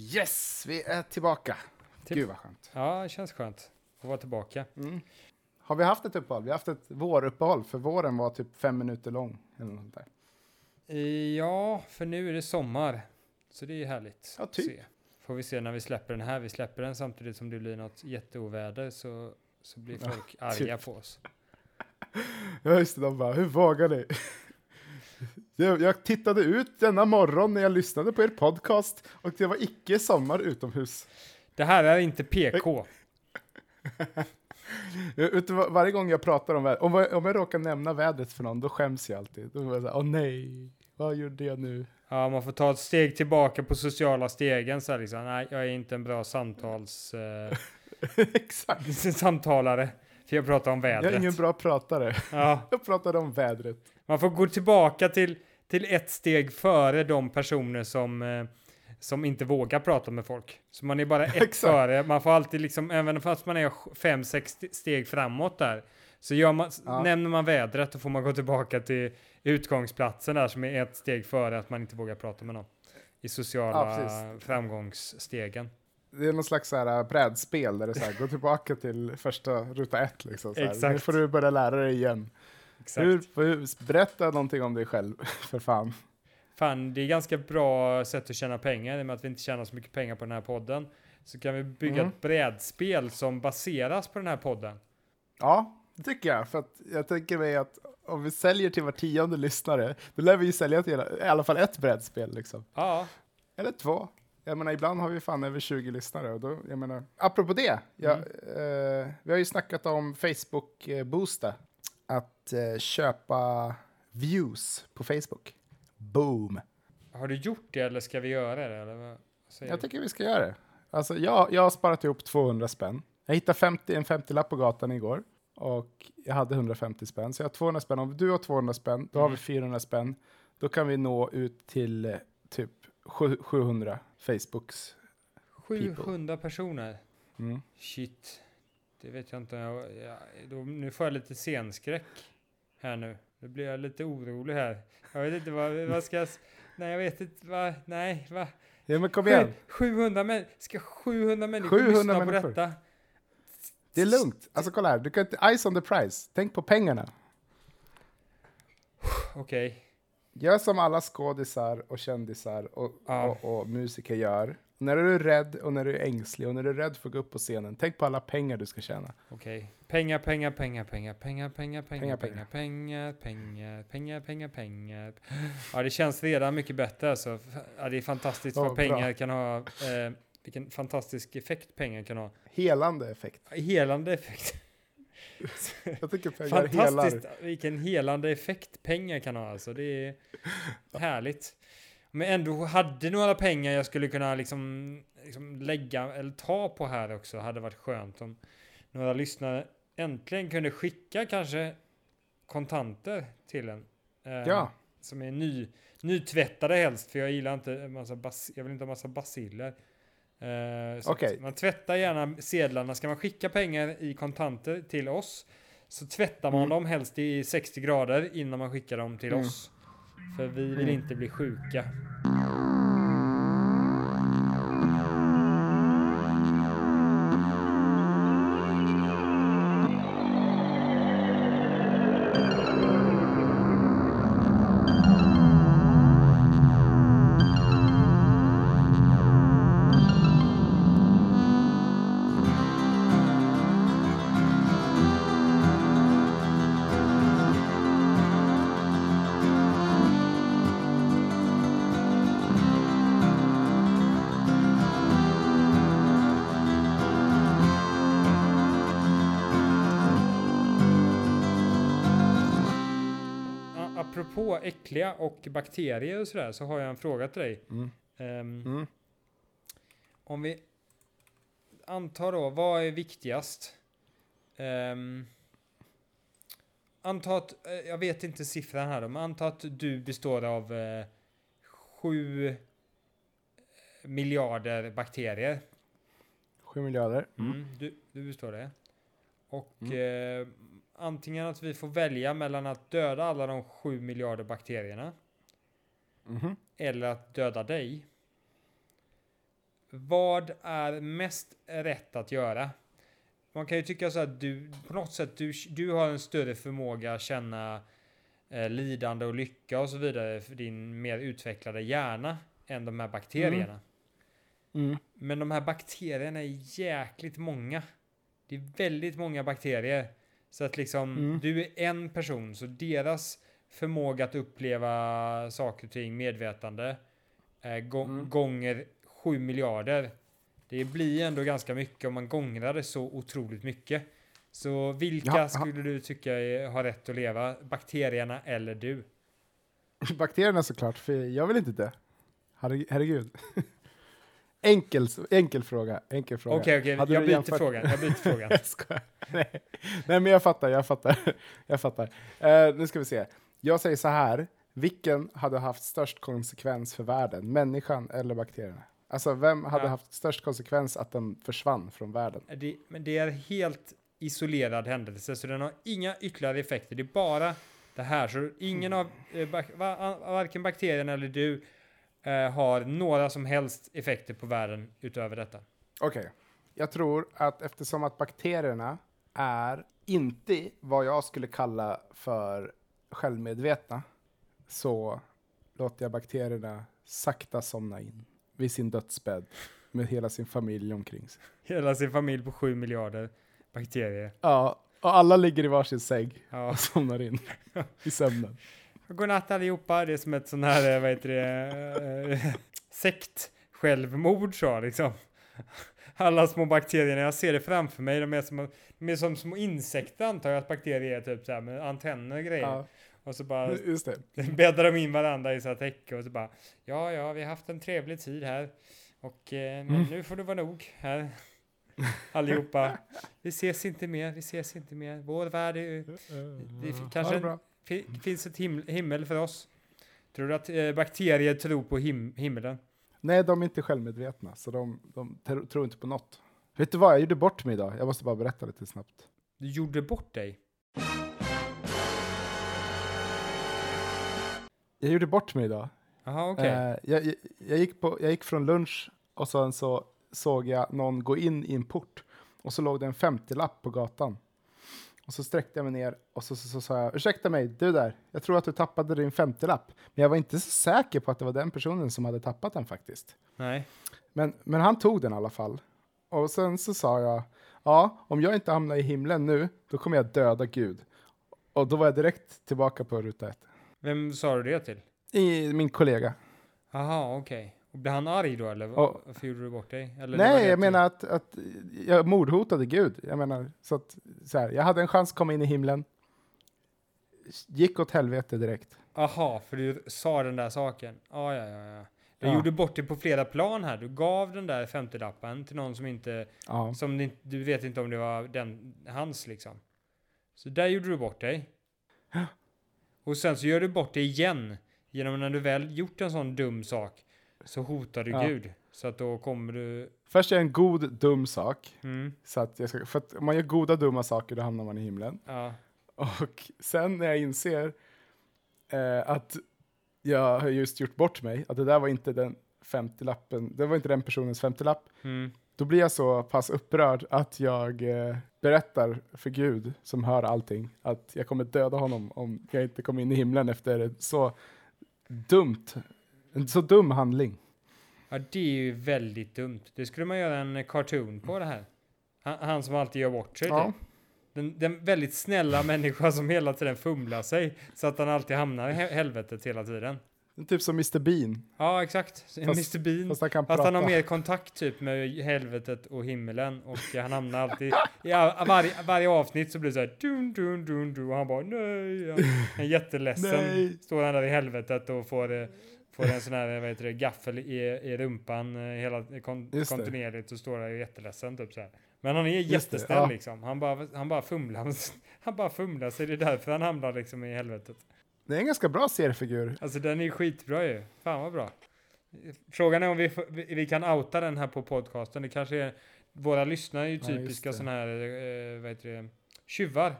Yes, vi är tillbaka. Till- Gud vad skönt. Ja, det känns skönt att vara tillbaka. Mm. Har vi haft ett uppehåll? Vi har haft ett våruppehåll, för våren var typ fem minuter lång. Eller något där. Eh, Ja, för nu är det sommar. Så det är härligt. Ja, att typ. Se. Får vi se när vi släpper den här. Vi släpper den samtidigt som det blir något jätteoväder så, så blir Ja, folk arga typ. på oss. Ja, just det. De bara, hur vågar ni? Jag, tittade ut denna morgon när jag lyssnade på er podcast och det var icke sommar utomhus. Det här är inte PK. Varje gång jag pratar om vädret, om, jag- om jag råkar nämna vädret för någon, då skäms jag alltid. Då jag så här, åh nej, vad gjorde jag nu? Ja, man får ta ett steg tillbaka på sociala stegen. Så här liksom. Nej, jag är inte en bra samtals, eh, Exakt. samtalare. För jag pratar om Jag vädret. är ingen bra pratare. Ja, Jag pratade om vädret. man får gå tillbaka till, till ett steg före de personer som, eh, som inte vågar prata med folk. Så man är bara ett Exakt. före. Man får alltid liksom, även fast man är fem, sex steg framåt där, så gör man, Ja. nämner man vädret, då får man gå tillbaka till utgångsplatsen där som är ett steg före att man inte vågar prata med någon. I sociala Ja, framgångsstegen. Det är någon slags så här, äh, brädspel där det så här, gå tillbaka till första ruta ett. Liksom, så här. Nu Exakt. får du börja lära dig igen. Exakt. Hur, hur, berätta någonting om dig själv, för fan. Fan, det är ganska bra sätt att tjäna pengar i och med att vi inte tjänar så mycket pengar på den här podden. Så kan vi bygga Mm. ett brädspel som baseras på den här podden. Ja, det tycker jag. För att jag tänker mig att om vi säljer till var tionde lyssnare, då lär vi ju sälja till i alla fall ett brädspel. Liksom. Ja, Eller två. Jag menar, ibland har vi fan över 20 lyssnare. Och då, jag menar, apropå det, jag, Mm. eh, vi har ju snackat om Facebook-boosta. Att eh, köpa views på Facebook. Boom! har du gjort det eller ska vi göra det? Eller vad Jag du? tycker vi ska göra det. Alltså, jag, jag har sparat ihop 200 spänn. Jag hittade 50, en 50-lapp på gatan igår. Och jag hade 150 spänn. Så jag har 200 spänn. Om du har 200 spänn, då har Mm. vi 400 spänn. Då kan vi nå ut till eh, typ 700 Facebooks. 700 personer. Mm. Shit. Det vet jag inte. Jag, jag, då, nu får jag lite scenskräck här nu. Nu blir jag lite orolig här. Jag vet inte vad, vad ska jag... Nej, jag vet inte vad... Nej, va? Ja, men kom igen. Sju- 700 män, Ska 700 människor 700 lyssna på människor. detta? Det är lugnt. Alltså kolla här, du kan inte... Ice on the price. Tänk på pengarna. Okej. Gör som alla skådisar och kändisar och, Ja. och, och musiker gör. När du är rädd och när du är ängslig och när du är rädd för att gå upp på scenen, tänk på alla pengar du ska tjäna. Okej. Pengar, pengar, pengar, pengar, pengar, pengar, pengar, Pengar, pengar, pengar, pengar, pengar, pengar, pengar. Ja, det känns redan mycket bättre alltså. Ja, det är fantastiskt vad bra. pengar kan ha. Eh, vilken fantastisk effekt pengar kan ha. Helande effekt. Helande effekt. Jag tycker pengar helar. Fantastiskt vilken helande effekt pengar kan ha alltså. Det är härligt. Men ändå hade några pengar jag skulle kunna liksom, liksom lägga eller ta på här också. Hade varit skönt om några lyssnare äntligen kunde skicka kanske kontanter till en. Eh, Ja. Som är ny, nytvättade helst. För jag gillar inte massa bas, jag vill inte ha massa basiller. Eh, Okej. Man tvättar gärna sedlarna. Ska man skicka pengar i kontanter till oss så tvättar man Mm. dem helst i 60 grader innan man skickar dem till Mm. oss. För vi vill Mm. inte bli sjuka. Äckliga och bakterier och sådär så har jag en fråga till dig. Mm. Ehm, Mm. Om vi antar då, vad är viktigast? Um, anta att, eh, jag vet inte siffran här då, men anta att du består av uh, sju miljarder bakterier. 7 miljarder. Mm. Mm, du, du består det. Och eh, antingen att vi får välja mellan att döda alla de sju miljarder bakterierna Mhm. eller att döda dig. vad är mest rätt att göra? Man kan ju tycka så att du på något sätt du, du har en större förmåga att känna eh, lidande och lycka och så vidare för din mer utvecklade hjärna än de här bakterierna. Mm. Men de här bakterierna är jäkligt många. Det är väldigt många bakterier. Så att liksom, Mm. du är en person, så deras förmåga att uppleva saker och ting, medvetande, eh, gå- Mm. gånger 7 miljarder. Det blir ändå ganska mycket om man gångrar det så otroligt mycket. Så vilka Ja, skulle du tycka har rätt att leva? Bakterierna eller du? Bakterierna såklart, för jag vill inte dö. Herre- Herregud. enkel, enkel fråga. Enkel fråga. Okej, okej, Hade jag byter jämfört- frågan. Jag byter frågan. jag skojar. Nej. Nej, men jag fattar, jag fattar. jag fattar. Eh, nu ska vi se. Jag säger så här. Vilken hade haft störst konsekvens för världen? Människan eller bakterierna? Alltså, vem hade Ja. haft störst konsekvens att den försvann från världen? Det, men det är helt isolerad händelse, så den har inga ytterligare effekter. Det är bara det här. Så ingen av, eh, bak, va, varken bakterierna eller du eh, har några som helst effekter på världen utöver detta. Okej. Jag tror att eftersom att bakterierna är inte vad jag skulle kalla för självmedvetna så låter jag bakterierna sakta somna in vid sin dödsbädd med hela sin familj omkring sig. Hela sin familj på 7 miljarder bakterier. Ja, och alla ligger i varsin säng Ja. och somnar in i sömnen. Godnatt allihopa. Det är som ett sån här, eh, vad heter det, eh, sekt självmord så liksom. Alla små bakterierna, jag ser det framför mig. De är som, de är som små insekter antar jag att bakterier är, typ så här med antenner och grejer. Ja, Och så bara just det. bäddar de in varandra i så här täcke och så bara ja, ja, vi har haft en trevlig tid här och eh, men nu får det vara nog här. Allihopa. Vi ses inte mer, vi ses inte mer. Vår värld är, det kanske det finns ett him himmel för oss. Tror du att eh, bakterier tror på him himlen? Nej, de är inte självmedvetna, så de, de tro- tror inte på något. Vet du vad, jag gjorde bort mig idag. Jag måste bara berätta lite snabbt. Du gjorde bort dig? Jag gjorde bort mig idag. Jaha, okej. Eh, jag, jag, jag, gick på, jag gick från lunch och sen så såg jag någon gå in i en port och så låg det en 50-lapp på gatan. Och så sträckte jag mig ner och så, så, så sa jag, ursäkta mig, du där, jag tror att du tappade din 50-lapp. Men jag var inte så säker på att det var den personen som hade tappat den faktiskt. Nej. Men, men han tog den i alla fall. Och sen så sa jag, ja, om jag inte hamnar i himlen nu, då kommer jag döda Gud. Och då var jag direkt tillbaka på ruta ett. Vem sa du det till? I min kollega. Jaha, okej. Och blev han arg då eller? Ja. Varför gjorde du bort dig? Eller Nej, jag menar att, att jag mordhotade Gud. Jag menar, så att, så här, jag hade en chans att komma in i himlen. Gick åt helvete direkt. Aha, för du sa den där saken. Ah, ja, ja, ja. Du Ja. gjorde bort det på flera plan här. Du gav den där 50-lappen till någon som inte, Ja. som du vet inte om det var den, hans liksom. Så där gjorde du bort dig. Och sen så gör du bort det igen. Genom när du väl gjort en sån dum sak så hotar du Ja. Gud. Så att då kommer du... Först är jag en god, dum sak. Mm, Så att jag ska, för att om man gör goda, dumma saker, då hamnar man i himlen. ja. Och sen när jag inser eh, att jag har just gjort bort mig, att det där var inte den 50-lappen, det var inte den personens 50-lapp, Mm. då blir jag så pass upprörd att jag eh, berättar för Gud, som hör allting, att jag kommer döda honom om jag inte kommer in i himlen efter ett så dumt, en så dum handling. Ja, det är ju väldigt dumt. Det skulle man göra en cartoon på det här. Han, han som alltid gör bort sig. Ja. typ. Den, den väldigt snälla människa som hela tiden fumlar sig så att han alltid hamnar i he- helvetet hela tiden. Typ som Mr Bean, Ja, exakt. Fast- Mr Bean. fast han kan Fast han har mer kontakt typ med helvetet och himmelen och han hamnar alltid i varje, varje avsnitt så blir det så här dun dun dun dun och han bara nej. Han är jätteledsen. Nej. Står han där i helvetet och får, eh, får en sån här vad heter det, gaffel i, i rumpan eh, hela kon, kontinuerligt och står där och är jätteledsen typ så här. Men han är jättesnäll ja. liksom. Han bara, han bara fumlar. Han bara fumlar sig. Det är därför han hamnar liksom i helvetet. Det är en ganska bra seriefigur. Alltså den är skitbra ju. Fan vad bra. Frågan är om vi, vi, kan outa den här på podcasten. Det kanske är, våra lyssnare är ju Ja, typiska det. sådana här, eh, vad heter det, tjuvar.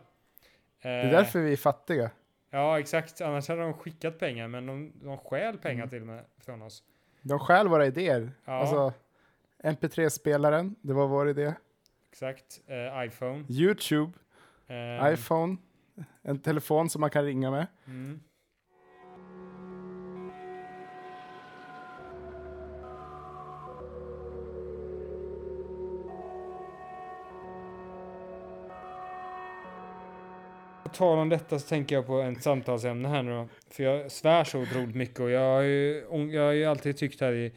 Det är därför vi är fattiga. Ja exakt, annars hade de skickat pengar men de, de stjäl pengar Mm. till och med från oss. De stjäl våra idéer. Ja. Alltså, MP3-spelaren, det var vår idé. Exakt. Eh, iPhone. Youtube, Eh, iPhone, en telefon som man kan ringa med. Mm. Tal om detta så tänker jag på ett samtalsämne här nu då. För jag svär så otroligt mycket och jag har ju, jag har ju alltid tyckt här i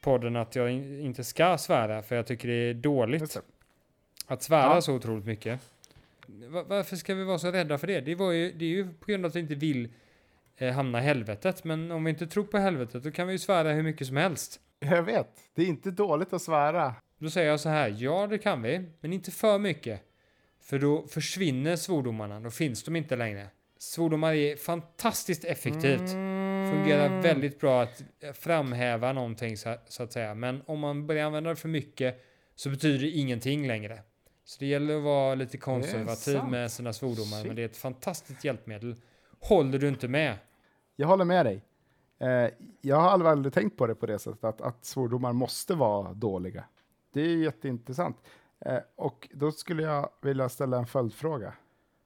podden att jag in- inte ska svära för jag tycker det är dåligt att svära Ja. så otroligt mycket. Va- varför ska vi vara så rädda för det? Det, ju, det är ju på grund av att vi inte vill eh, hamna i helvetet. Men om vi inte tror på helvetet då kan vi ju svära hur mycket som helst. Jag vet, det är inte dåligt att svära. Då säger jag så här, ja det kan vi, men inte för mycket. För då försvinner svordomarna, då finns de inte längre. Svordomar är fantastiskt effektivt. Fungerar väldigt bra att framhäva någonting så, så att säga. Men om man börjar använda det för mycket så betyder det ingenting längre. Så det gäller att vara lite konservativ med sina svordomar. Shit. Men det är ett fantastiskt hjälpmedel. Håller du inte med? Jag håller med dig. Eh, jag har aldrig, aldrig tänkt på det på det sättet, att, att svordomar måste vara dåliga. Det är jätteintressant. Eh, och då skulle jag vilja ställa en följdfråga.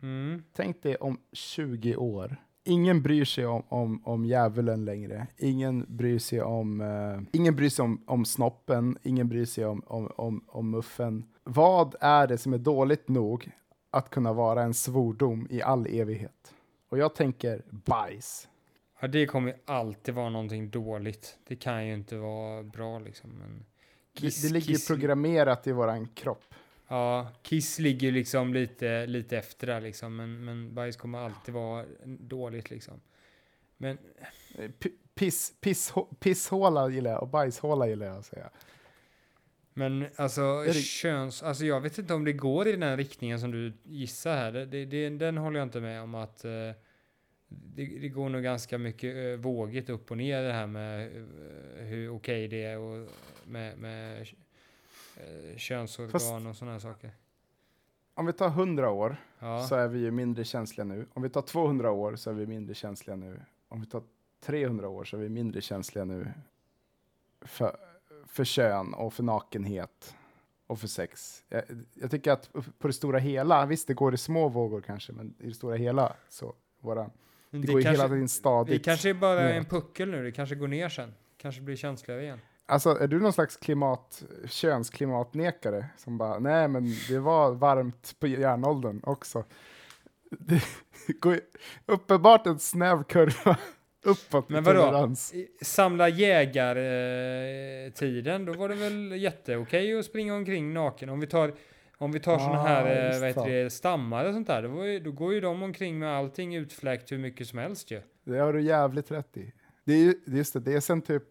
Mm. Tänk dig om 20 år. Ingen bryr sig om, om, om djävulen längre. Ingen bryr sig om, eh, ingen bryr sig om, om snoppen. Ingen bryr sig om, om, om, om muffen. Vad är det som är dåligt nog att kunna vara en svordom i all evighet? Och jag tänker bajs. Ja, det kommer ju alltid vara någonting dåligt. Det kan ju inte vara bra liksom. Men kiss, det, det ligger kiss, programmerat i våran kropp. Ja, Kiss ligger liksom lite, lite efter där liksom. Men, men bajs kommer alltid vara dåligt liksom. Men Eh, p- Piss, piss, pisshåla gillar jag och bajshåla gillar jag att säga. Men alltså det- köns... Alltså jag vet inte om det går i den riktningen som du gissar här. Det, det, den håller jag inte med om att... eh, det, det går nog ganska mycket uh, vågigt upp och ner det här med eh, hur okej det är och med, med uh, könsorgan Fast- och sådana här saker. Om vi tar 100 år Ja. så är vi ju mindre känsliga nu. Om vi tar 200 år så är vi mindre känsliga nu. Om vi tar 300 år så är vi mindre känsliga nu för, för kön och för nakenhet och för sex. Jag, jag tycker att på det stora hela, visst det går i små vågor kanske, men i det stora hela så våra, Men det, går ju hela tiden stadigt. Det kanske är bara neråt. en puckel nu. Det kanske går ner sen. Kanske blir känsligare igen. Alltså, är du någon slags klimat, könsklimatnekare som bara, nej men det var varmt på järnåldern också. Det går uppenbart en snäv kurva uppåt Men vadå? tolerans. Samla jägar-tiden, då var det väl jätteokej att springa omkring naken. Om vi tar, om vi tar Ah, såna här eh, vad heter det. stammar och sånt där, då, ju, då går ju de omkring med allting utfläkt hur mycket som helst ju. Det har du jävligt rätt i. Det är ju, just det, det är sen typ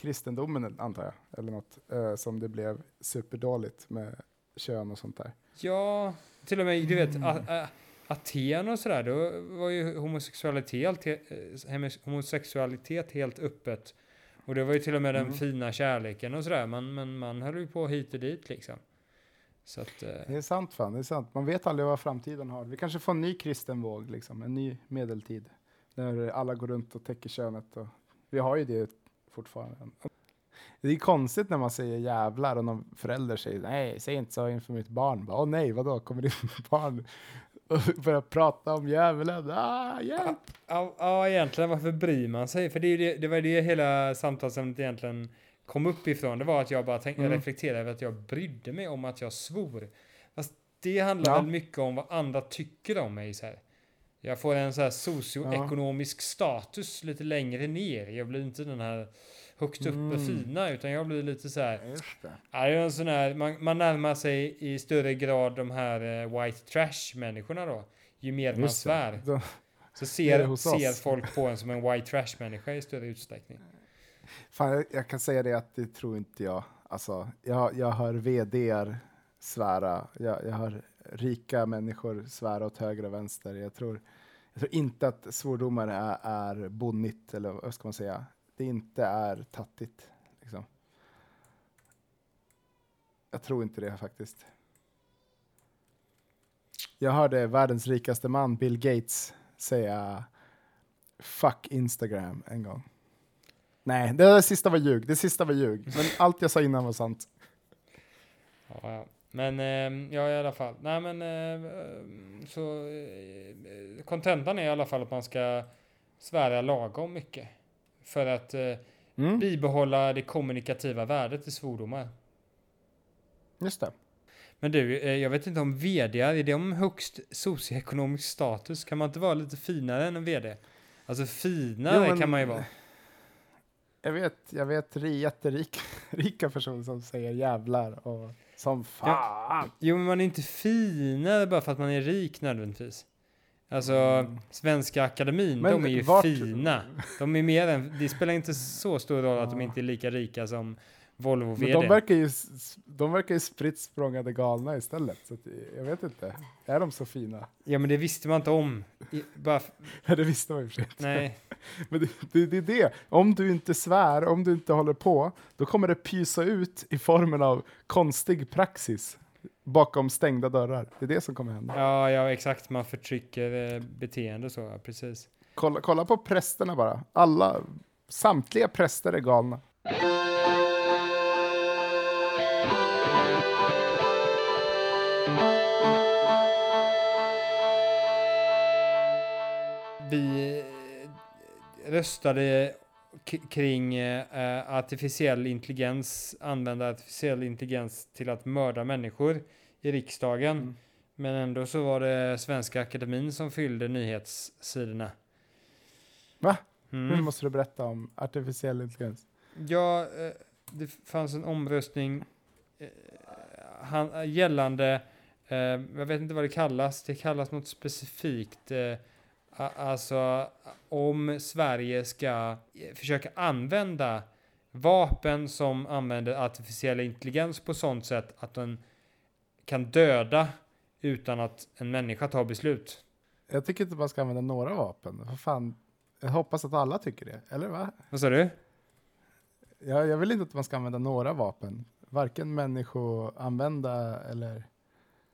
kristendomen antar jag, eller något, eh, som det blev superdåligt med kön och sånt där. Ja, till och med du vet Mm. Aten och sådär, då var ju homosexualitet, eh, homosexualitet helt öppet. Och det var ju till och med den Mm. fina kärleken och sådär, men, men man höll ju på hit och dit liksom. Så att, eh, Det är sant fan, det är sant. Man vet aldrig vad framtiden har. Vi kanske får en ny kristen våg, liksom, en ny medeltid. Där alla går runt och täcker könet. Och vi har ju det fortfarande. Det är konstigt när man säger jävlar och någon förälder säger nej, säg inte så inför mitt barn. Bara, Åh nej, vadå, kommer ditt barn och börjar prata om djävulen? Ah, hjälp! Ja, ja, egentligen varför bryr man sig? För det, det, det var det hela samtalsämnet egentligen kom upp ifrån. Det var att jag bara tänkte, Mm. reflekterade över att jag brydde mig om att jag svor. Fast det handlar Ja. väl mycket om vad andra tycker om mig. Så här. Jag får en så här socioekonomisk status lite längre ner. Jag blir inte den här högt uppe Mm. fina, utan jag blir lite så här. Just det. Ja, det är en sån här, man, man närmar sig i större grad de här eh, white trash-människorna då. Ju mer man svär. Så ser, ser folk på en som en white trash-människa i större utsträckning. Fan, jag, jag kan säga det att det tror inte jag. Alltså, jag, jag hör vdr svära. Jag, jag hör rika människor svära åt höger och vänster. Jag tror, jag tror inte att svordomar är, är bonnigt, eller vad ska man säga? Det inte är tattigt. Liksom. Jag tror inte det faktiskt. Jag hörde världens rikaste man, Bill Gates, säga fuck Instagram en gång. Nej, det sista var ljug. Det sista var ljug. Men allt jag sa innan var sant. Ja, ja. Men eh, ja, i alla fall. Nej, men eh, så kontentan är i alla fall att man ska svära lagom mycket för att eh, Mm, bibehålla det kommunikativa värdet i svordomar. just det. Men du, eh, jag vet inte om vd är det om högst socioekonomisk status? Kan man inte vara lite finare än en vd? Alltså finare Jo, men- kan man ju vara. Jag vet, jag vet ri- jätterika rika personer som säger jävlar och som fan. Jo, men man är inte finare bara för att man är rik nödvändigtvis. Alltså, Mm. Svenska Akademin, Men de är ju vart- fina. De är mer än, det spelar inte så stor roll att de Ja. inte är lika rika som Volvo Men VD. de verkar ju, de verkar ju spritt språngande galna istället. Så att, jag vet inte. Är de så fina? Ja, men det visste man inte om. I, bara, det visste man ju inte. nej. Men det, det, det är det. Om du inte svär, om du inte håller på, då kommer det pysa ut i formen av konstig praxis bakom stängda dörrar. Det är det som kommer hända. Ja, ja, exakt. Man förtrycker eh, beteende så, precis. Kolla, kolla på prästerna bara. Alla, samtliga präster är galna. Vi eh, röstade kring eh, artificiell intelligens, använda artificiell intelligens till att mörda människor i riksdagen. Mm. Men ändå så var det Svenska Akademin som fyllde nyhetssidorna. Va? Mm. Nu måste du berätta om artificiell intelligens. Ja, eh, det fanns en omröstning eh, han, gällande, eh, jag vet inte vad det kallas, det kallas något specifikt. Alltså om Sverige ska eh, försöka använda vapen som använder artificiell intelligens på sånt sätt att den kan döda utan att en människa tar beslut. Jag tycker inte man ska använda några vapen. Vad fan? Jag hoppas att alla tycker det. Eller va? Vad sa du? Jag, jag vill inte att man ska använda några vapen. Varken människoanvända eller...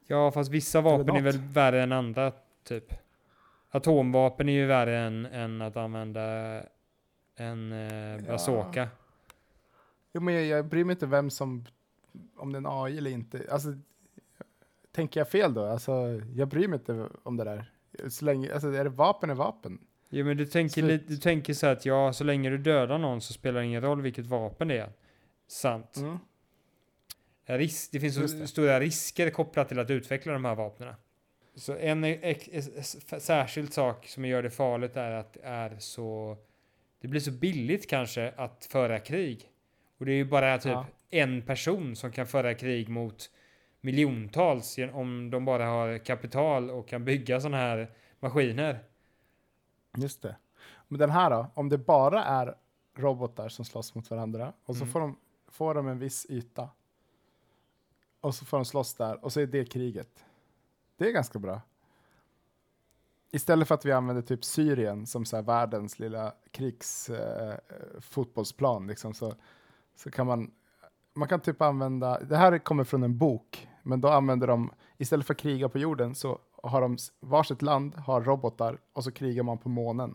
Ja, fast vissa vapen är väl värre än andra, typ. Atomvapen är ju värre än, än att använda en eh, Ja. bazooka. Jo, men jag, jag bryr mig inte vem som... Om det är en AI eller inte. Alltså, tänker jag fel då? Alltså, jag bryr mig inte om det där. Så länge, alltså, är det vapen är vapen. Jo, men du tänker, Slut. du tänker så här att ja, så länge du dödar någon så spelar det ingen roll vilket vapen det är. Sant. Mm. Risk, det finns så stora risker kopplat till att utveckla de här vapnen. Så en särskild sak som gör det farligt är att det är så... Det blir så billigt kanske att föra krig. Och det är ju bara typ Ja. en person som kan föra krig mot miljontals om de bara har kapital och kan bygga sådana här maskiner. Just det. Men den här då? Om det bara är robotar som slåss mot varandra och så Mm. får, de, får de en viss yta. Och så får de slåss där och så är det kriget. Det är ganska bra. Istället för att vi använder typ Syrien som så världens lilla krigsfotbollsplan eh, liksom, så, så kan man, man kan typ använda, det här kommer från en bok, men då använder de, istället för att kriga på jorden så har de, varsitt land har robotar och så krigar man på månen.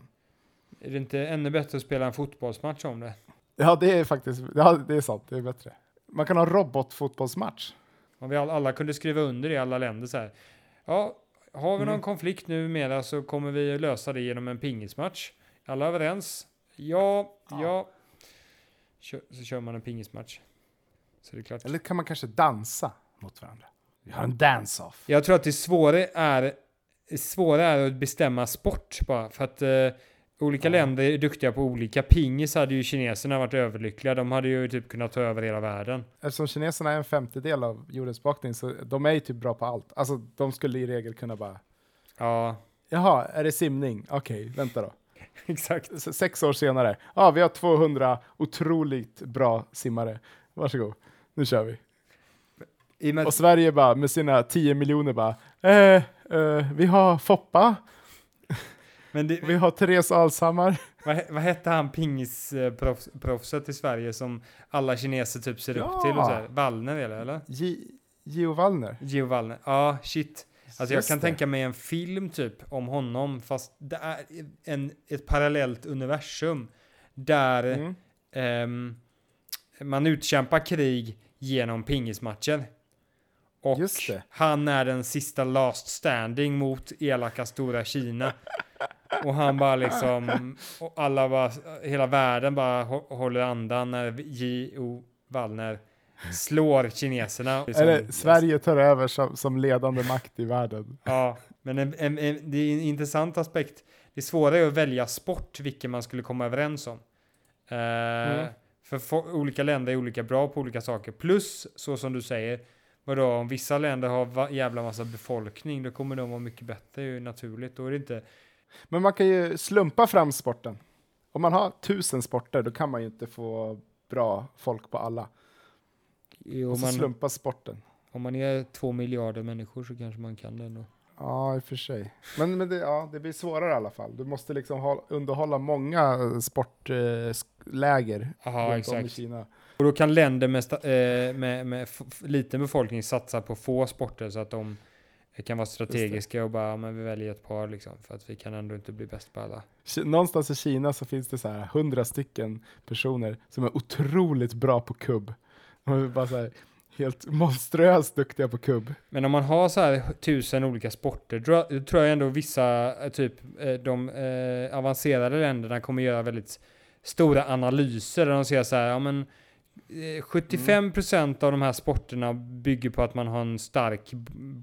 Är det inte ännu bättre att spela en fotbollsmatch om det? Ja, det är faktiskt, ja, det är sant, det är bättre. Man kan ha robotfotbollsmatch. Om vi all, alla kunde skriva under i alla länder så här. Ja, har vi någon Mm. konflikt nu mera så kommer vi lösa det genom en pingismatch. Alla överens? Ja, ja. Ja. Kör, så kör man en pingismatch. Så det är klart. Eller kan man kanske dansa mot varandra? Vi har en dance-off. Jag tror att det svåra är, svåra är att bestämma sport bara. För att eh, olika Ja. länder är duktiga på olika. Pingis hade ju kineserna varit överlyckliga. De hade ju typ kunnat ta över hela världen. Eftersom kineserna är en femtedel av jordens befolkning så de är ju typ bra på allt. Alltså de skulle i regel kunna bara, Ja, jaha, är det simning? Okej, vänta då. exakt. Sex år senare, ja vi har 200 otroligt bra simmare. Varsågod, nu kör vi. Och Och Sverige bara med sina 10 miljoner bara, eh, eh, vi har Foppa, det, vi har Therese Alshammar. Vad, vad hette han pingisproffset i Sverige som alla kineser typ ser Ja. upp till? Och så här? Wallner eller? eller? Gio Wallner. Gio Wallner. Ja, shit. Alltså jag kan det. tänka mig en film typ om honom fast det är en, ett parallellt universum där Mm. ehm, man utkämpar krig genom pingismatcher. Och han är den sista last standing mot elaka stora Kina. Och han bara liksom, och alla bara, hela världen bara hå- håller andan när J.O. Wallner slår kineserna. Eller Sverige tar över som, som ledande makt i världen. Ja, men en, en, en, det är en intressant aspekt. Det svåra är att välja sport, vilken man skulle komma överens om. Eh, Mm. För fo- olika länder är olika bra på olika saker. Plus, så som du säger, vadå, om vissa länder har va- jävla massa befolkning, då kommer de vara mycket bättre, ju naturligt. Då är det inte... Men man kan ju slumpa fram sporten. Om man har tusen sporter, då kan man ju inte få bra folk på alla. Jo, Och så man, slumpa sporten. om man är två miljarder människor så kanske man kan det ändå. Ja, i och för sig. Men, men det, ja, det blir svårare i alla fall. Du måste liksom ha, underhålla många sportläger Aha, runt om i exakt. Kina. Och då kan länder med, eh, med, med liten befolkning satsa på få sporter så att de kan vara strategiska och bara, ja, men vi väljer ett par liksom, för att vi kan ändå inte bli bäst på alla. Någonstans i Kina så finns det så här hundra stycken personer som är otroligt bra på kubb. De är bara så här helt monströst duktiga på kubb. Men om man har så här tusen olika sporter, då tror jag ändå vissa, eh, typ eh, de eh, avancerade länderna kommer göra väldigt stora analyser där de ser så här, ja men 75% av de här sporterna bygger på att man har en stark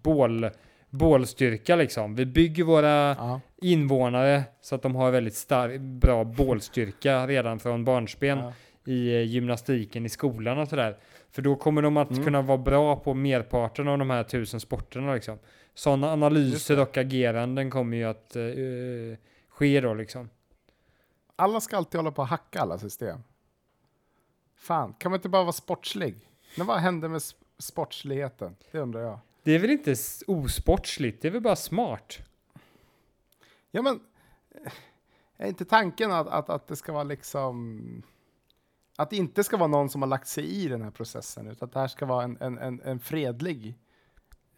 bål, bålstyrka liksom. Vi bygger våra Ja. invånare så att de har väldigt stark, bra bålstyrka redan från barnsben Ja. i eh, gymnastiken i skolan och sådär. För då kommer de att Mm. kunna vara bra på merparten av de här tusen sporterna liksom. Sådana analyser och ageranden kommer ju att eh, ske då liksom. Alla ska alltid hålla på att hacka alla system. Fan, kan man inte bara vara sportslig? Men vad händer med sportsligheten? Det undrar jag. Det är väl inte osportsligt, det är väl bara smart. Ja, men eh, är inte tanken att, att, att det ska vara liksom... Att det inte ska vara någon som har lagt sig i den här processen, utan att det här ska vara en, en, en, en fredlig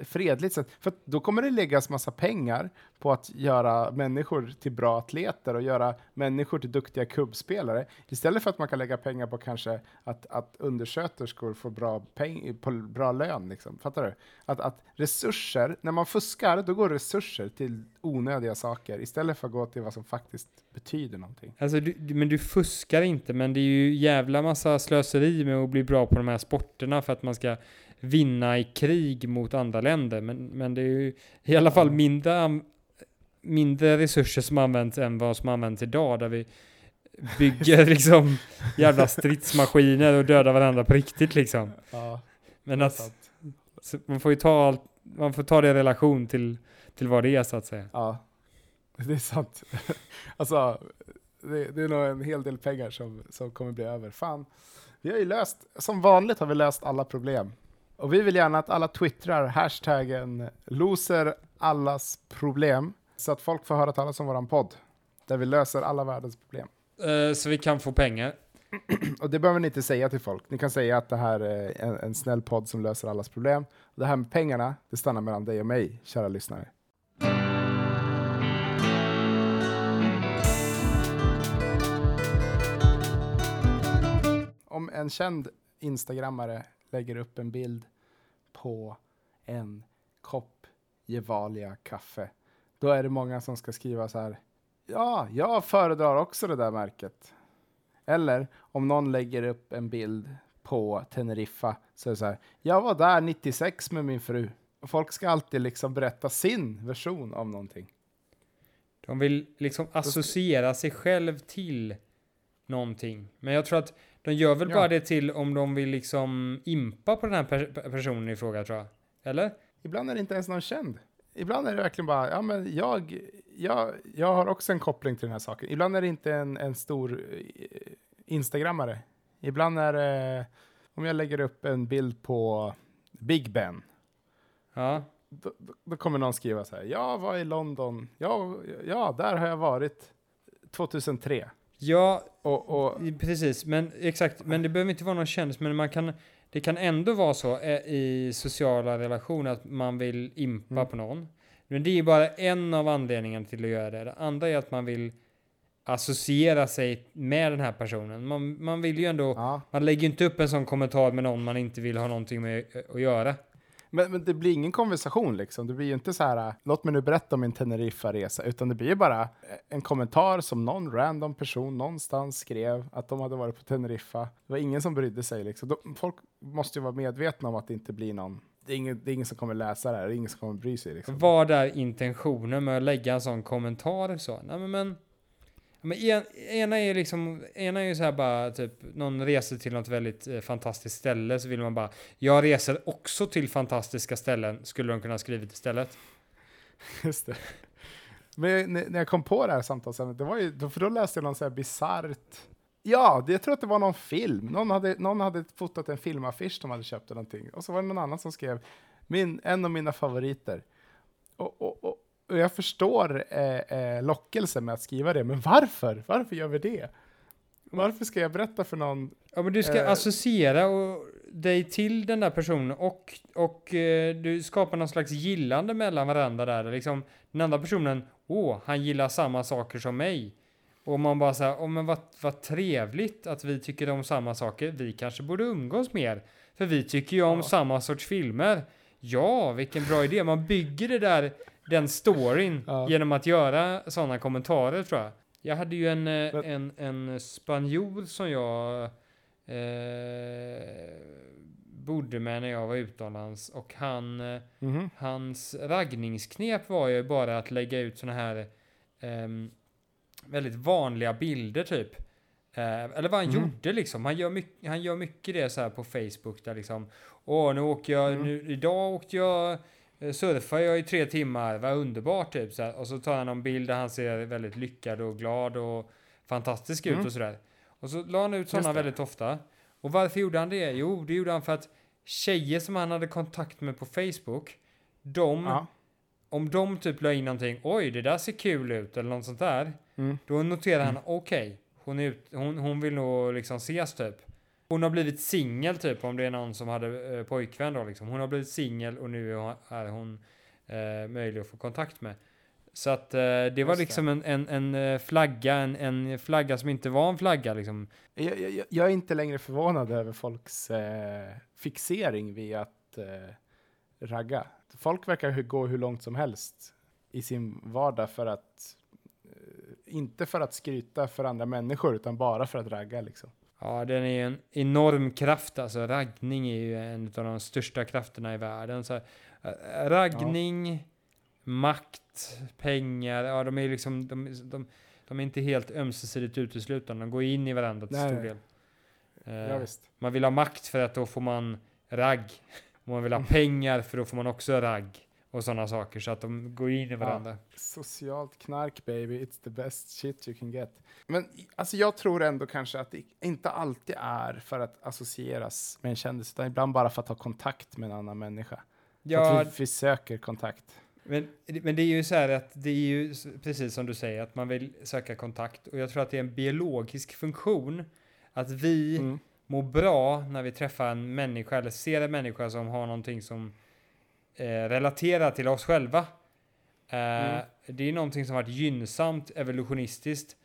fredligt sätt. För då kommer det läggas massa pengar på att göra människor till bra atleter och göra människor till duktiga kubbspelare. Istället för att man kan lägga pengar på kanske att, att undersköterskor får bra, peng, på bra lön. Liksom. Fattar du? Att, att resurser, när man fuskar, då går resurser till onödiga saker istället för att gå till vad som faktiskt betyder någonting. Alltså, du- men du fuskar inte, men det är ju jävla massa slöseri med att bli bra på de här sporterna för att man ska vinna i krig mot andra länder. Men, men det är ju i alla fall mindre, mindre resurser som används än vad som används idag, där vi bygger liksom jävla stridsmaskiner och dödar varandra på riktigt liksom. Ja, Men att, man får ju ta allt, man får ta det i relation till, till vad det är så att säga. Ja, det är sant. alltså, det, det är nog en hel del pengar som, som kommer bli över. Fan, vi har ju löst, som vanligt har vi löst alla problem. Och vi vill gärna att alla twittrar hashtaggen loser allas problem, så att folk får höra talas om våran podd, där vi löser alla världens problem. Eh, så vi kan få pengar. Och det behöver ni inte säga till folk. Ni kan säga att det här är en, en snäll podd som löser allas problem. Det här med pengarna, det stannar mellan dig och mig, kära lyssnare. Om en känd instagrammare lägger upp en bild på en kopp Gevalia kaffe, då är det många som ska skriva så här. Ja, jag föredrar också det där märket. Eller om någon lägger upp en bild på Teneriffa så är det så här. Jag var där 96 med min fru. Folk ska alltid liksom berätta sin version av någonting. De vill liksom associera sig själv till någonting. Men jag tror att de gör väl Ja. bara det till om de vill liksom impa på den här per- personen i fråga tror jag. Eller? Ibland är det inte ens någon känd. Ibland är det verkligen bara, ja men jag, jag, jag har också en koppling till den här saken. Ibland är det inte en, en stor eh, instagrammare. Ibland är det, om jag lägger upp en bild på Big Ben, Ja. då, då- då kommer någon skriva så här, jag var i London, ja, ja där har jag varit 2003. Ja, Och, och precis. Men exakt. Men det behöver inte vara någon kändis. Men man kan, det kan ändå vara så eh, i sociala relationer att man vill impa Mm. på någon. Men det är bara en av anledningarna till att göra det. Det andra är att man vill associera sig med den här personen. Man, man vill ju ändå ja. Man lägger ju inte upp en sån kommentar med någon man inte vill ha någonting med att göra. Men, men det blir ingen konversation liksom. Det blir ju inte så här, äh, låt mig nu berätta om min Teneriffa-resa, utan det blir ju bara äh, en kommentar som någon random person någonstans skrev att de hade varit på Teneriffa. Det var ingen som brydde sig liksom. De, folk måste ju vara medvetna om att det inte blir någon det är, ingen, det är ingen som kommer läsa det här, det är ingen som kommer bry sig. Liksom. Vad är intentionen med att lägga en sån kommentar? Så? Nej, men, men, men en, ena är liksom, ena är ju så här bara typ, någon reser till något väldigt eh, fantastiskt ställe så vill man bara, jag reser också till fantastiska ställen, skulle de kunna skrivit istället. Just det. Men när jag kom på det här samtalsämnet, det var ju, för då läste jag någon så här bisarrt Ja, det, jag tror att det var någon film. Någon hade, någon hade fotat en filmaffisch de hade köpt eller någonting. Och så var det någon annan som skrev min, en av mina favoriter. Och, och, och, och jag förstår eh, eh, lockelsen med att skriva det, men varför? Varför gör vi det? Varför ska jag berätta för någon? Ja, men du ska eh, associera och, dig till den där personen och, och eh, du skapar någon slags gillande mellan varandra där. Liksom, den andra personen, åh, han gillar samma saker som mig. Och man bara säger, oh, men vad, vad trevligt att vi tycker om samma saker. Vi kanske borde umgås mer. För vi tycker ju om ja. samma sorts filmer. Ja, vilken bra idé. Man bygger det där, den storyn ja. genom att göra sådana kommentarer tror jag. Jag hade ju en, eh, men. en, en spanjor som jag eh, bodde med när jag var utomlands och han, mm -hmm. hans raggningsknep var ju bara att lägga ut sådana här um, väldigt vanliga bilder typ. Eh, eller vad han mm. gjorde liksom. Han gör, mycket, han gör mycket det så här på Facebook där liksom. Åh, nu åker jag, mm. nu, idag åkte jag, eh, surfade jag i tre timmar, vad underbart typ. Så här. Och så tar han en bild där han ser väldigt lyckad och glad och fantastisk ut mm. och sådär. Och så la han ut sådana väldigt ofta. Och varför gjorde han det? Jo, det gjorde han för att tjejer som han hade kontakt med på Facebook, de, ja. om de typ la in någonting, oj, det där ser kul ut, eller något sånt där. Mm. Då noterar han, mm. okej, okay, hon, hon, hon vill nog liksom ses typ. Hon har blivit singel typ, om det är någon som hade eh, pojkvän då liksom. Hon har blivit singel och nu är hon eh, möjlig att få kontakt med. Så att eh, det var liksom en, en, en eh, flagga, en, en flagga som inte var en flagga liksom. Jag, jag, jag är inte längre förvånad över folks eh, fixering vid att eh, ragga. Folk verkar gå hur långt som helst i sin vardag för att inte för att skryta för andra människor, utan bara för att ragga liksom. Ja, den är ju en enorm kraft alltså. Raggning är ju en av de största krafterna i världen. Så, äh, raggning, ja. makt, pengar, ja de är liksom, de, de, de, är inte helt ömsesidigt uteslutande. De går in i varandra till stor del. Uh, ja, man vill ha makt för att då får man ragg. Man vill ha pengar för då får man också ragg och sådana saker så att de går in i varandra. Ja, socialt knark baby, it's the best shit you can get. Men alltså jag tror ändå kanske att det inte alltid är för att associeras med en kändis, utan ibland bara för att ha kontakt med en annan människa. Ja, att vi, vi söker kontakt. Men, men det är ju så här att det är ju precis som du säger att man vill söka kontakt och jag tror att det är en biologisk funktion att vi mm. mår bra när vi träffar en människa eller ser en människa som har någonting som eh, relatera till oss själva. Eh, mm. Det är någonting som varit gynnsamt evolutionistiskt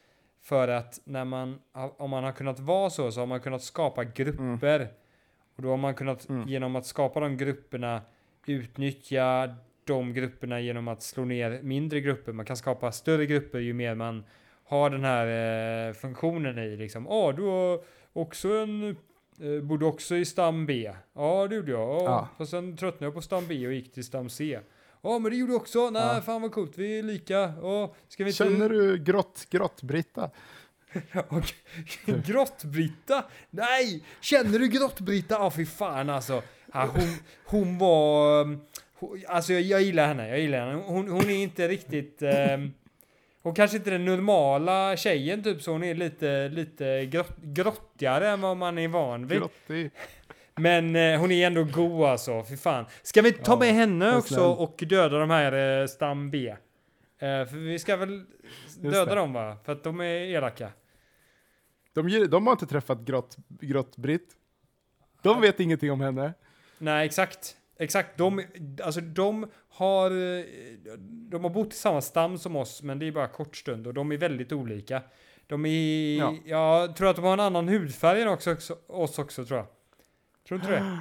för att när man, om man har kunnat vara så, så har man kunnat skapa grupper. Mm. Och då har man kunnat mm. genom att skapa de grupperna utnyttja de grupperna genom att slå ner mindre grupper. Man kan skapa större grupper ju mer man har den här eh, funktionen i. Liksom, ah, du har också en Eh, bodde också i stam B. Ja, det gjorde jag. Ja. ja. Fast sen tröttnade jag på stam B och gick till stam C. Ja, men det gjorde du också. Nej, ja. fan vad coolt. Vi är lika. Ja, ska vi inte... Känner du grott, grott-Britta? grott-Britta? Nej! Känner du grott-Britta? Ja, fy fan alltså. Ja, hon, hon var... Hon, alltså jag, jag gillar henne. Jag gillar henne. Hon, hon är inte riktigt... Um, hon kanske inte är den normala tjejen typ så hon är lite, lite grott, grottigare än vad man är van vid. Grottig. Men eh, hon är ändå god alltså, för fan. Ska vi ta ja, med henne också och döda de här eh, stam B? Eh, för vi ska väl döda dem va? För att de är elaka. De, de har inte träffat grott, grott Britt. De vet ingenting om henne. Nej, exakt. Exakt, de, alltså de har, de har bott i samma stam som oss, men det är bara kort stund och de är väldigt olika. De är, ja. jag tror att de har en annan hudfärg än också, också, oss också tror jag. Tror du inte det?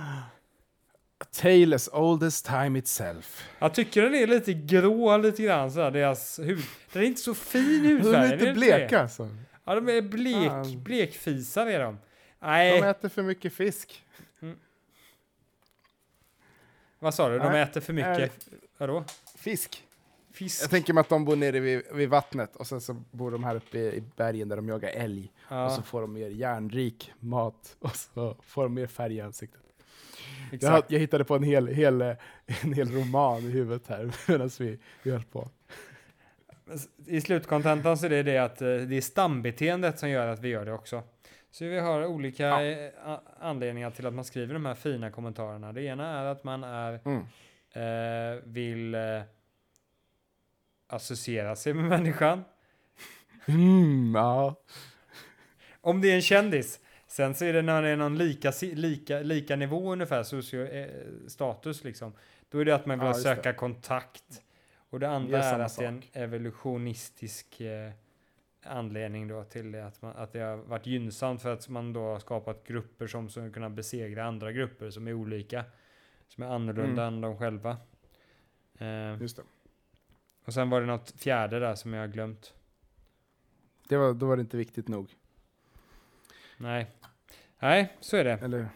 Tale as old as time itself. Jag tycker den är lite grå lite grann sådär, deras hud. Den är inte så fin De hudfärg. är är lite bleka alltså. Ja, de är blek, blekfisar är de. De Nej, äter för mycket fisk. Vad sa du? De Nej, äter för mycket. Vadå? Fisk. Fisk? Jag tänker mig att de bor nere vid, vid vattnet och sen så bor de här uppe i, i bergen där de jagar älg. Och Ja, så får de mer järnrik mat och så får de mer färg i ansiktet. Jag, jag hittade på en hel, hel, en hel roman i huvudet här medan vi, vi höll på. I slutkontentan så är det det att eh, det är stambeteendet som gör att vi gör det också. Så vi har olika Ja. eh, anledningar till att man skriver de här fina kommentarerna. Det ena är att man är, Mm. eh, vill eh, associera sig med människan. Mm, ja. Om det är en kändis. Sen så är det när det är någon lika, lika, lika nivå ungefär, socio, eh, status liksom. Då är det att man vill Ja, just det. söka kontakt. Och det andra Det är är, att det är en sak. evolutionistisk eh, anledning då till. Att, man, att det har varit gynnsamt för att man då har skapat grupper som ska kunna besegra andra grupper som är olika. Som är annorlunda Mm. än de själva. Eh, Just det. och sen var det något fjärde där som jag har glömt. det var, då var det inte viktigt nog. Nej. Nej, så är det. Eller?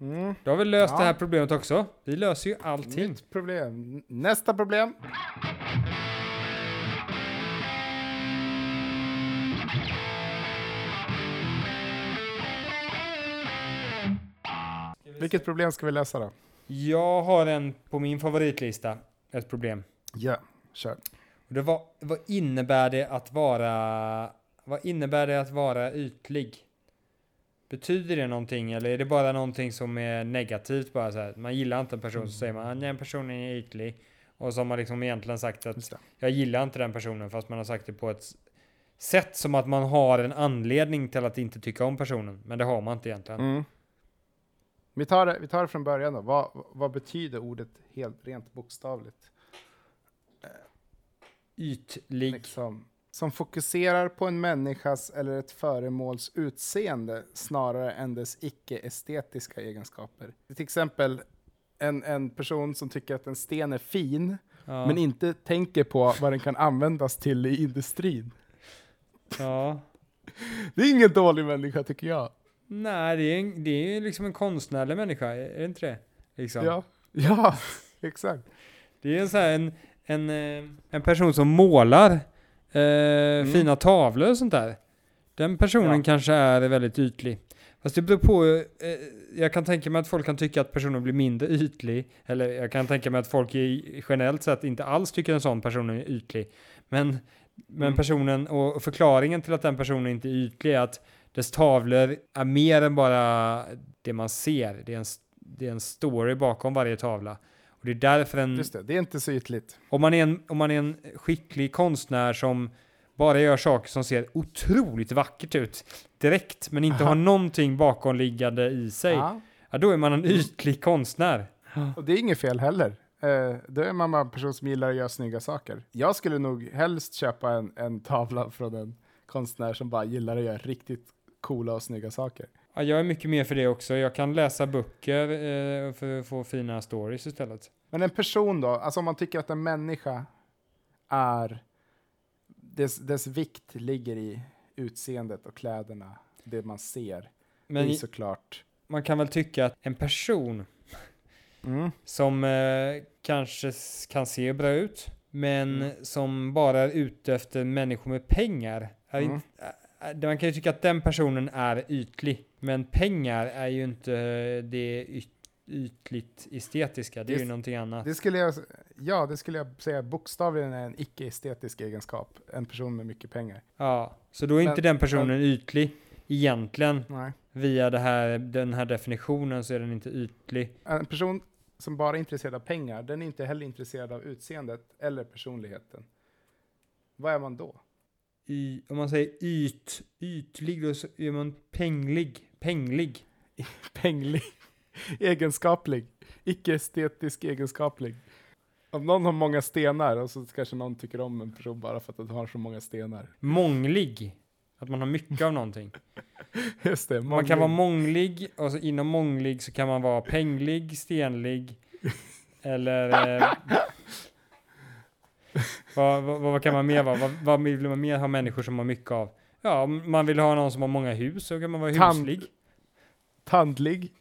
Mm. Då har vi löst Ja. det här problemet också. Vi löser ju allting. Nytt problem. Nästa problem. Vilket problem ska vi lösa då? Jag har en på min favoritlista, ett problem. Ja, kör. Och det var, vad innebär det att vara, vad innebär det att vara ytlig? Betyder det någonting eller är det bara någonting som är negativt bara så här? Man gillar inte en person så säger man att den personen är ytlig. Och så har man liksom egentligen sagt att jag gillar inte den personen fast man har sagt det på ett sätt som att man har en anledning till att inte tycka om personen. Men det har man inte egentligen. Mm. Vi, tar det, vi tar det från början då. Vad, vad betyder ordet helt rent bokstavligt? Ytlig. Liksom, som fokuserar på en människas eller ett föremåls utseende snarare än dess icke-estetiska egenskaper. Till exempel en, en person som tycker att en sten är fin, Ja. men inte tänker på vad den kan användas till i industrin. ja. Det är ingen dålig människa tycker jag. Nej, det är, en, det är ju liksom en konstnärlig människa, är det inte det? Liksom. Ja, ja exakt. Det är en, så här, en, en, eh, en person som målar eh, fina tavlor och sånt där. Den personen Mm. Ja. kanske är väldigt ytlig. Fast det beror på, eh, jag kan tänka mig att folk kan tycka att personen blir mindre ytlig. Eller jag kan tänka mig att folk i, generellt sett inte alls tycker en sån person är ytlig. Men, men Mm. personen, och förklaringen till att den personen inte är ytlig är att dess tavlor är mer än bara det man ser. Det är en, det är en story bakom varje tavla. Och det är därför en, Just det, det är inte så ytligt. om man, är en, om man är en skicklig konstnär som bara gör saker som ser otroligt vackert ut direkt, men inte Aha. har någonting bakomliggande i sig, ja. Ja. då är man en ytlig konstnär. Och det är inget fel heller. Eh, då är man bara en person som gillar att göra snygga saker. Jag skulle nog helst köpa en, en tavla från en konstnär som bara gillar att göra riktigt coola och snygga saker. Ja, jag är mycket mer för det också. Jag kan läsa böcker eh, för att få fina stories istället. Men en person då, alltså om man tycker att en människa är, dess, dess vikt ligger i utseendet och kläderna, det man ser. Men det är såklart. man kan väl tycka att en person Mm. som eh, kanske kan se bra ut, men Mm. som bara är ute efter människor med pengar. Är Mm. inte, man kan ju tycka att den personen är ytlig, men pengar är ju inte det yt, ytligt estetiska, det är ju någonting annat. Det skulle jag, ja, det skulle jag säga bokstavligen är en icke-estetisk egenskap. En person med mycket pengar. Ja, så då är inte Men- den personen ytlig egentligen. Nej. Via det här, den här definitionen så är den inte ytlig. En person som bara är intresserad av pengar, den är inte heller intresserad av utseendet eller personligheten. Vad är man då? Y, om man säger yt, ytlig, då så är man penglig. Penglig. Penglig. Egenskaplig. Icke-estetisk egenskaplig. Om någon har många stenar och så kanske någon tycker om en person bara för att den har så många stenar. Månglig. Att man har mycket av någonting. Just det. Man kan vara månglig. månglig och så inom månglig så kan man vara penglig, stenlig eller eh, vad, vad, vad kan man mer vara? Vad, vad vill man mer ha människor som har mycket av? Ja, om man vill ha någon som har många hus så kan man vara Tand- huslig. Tandlig.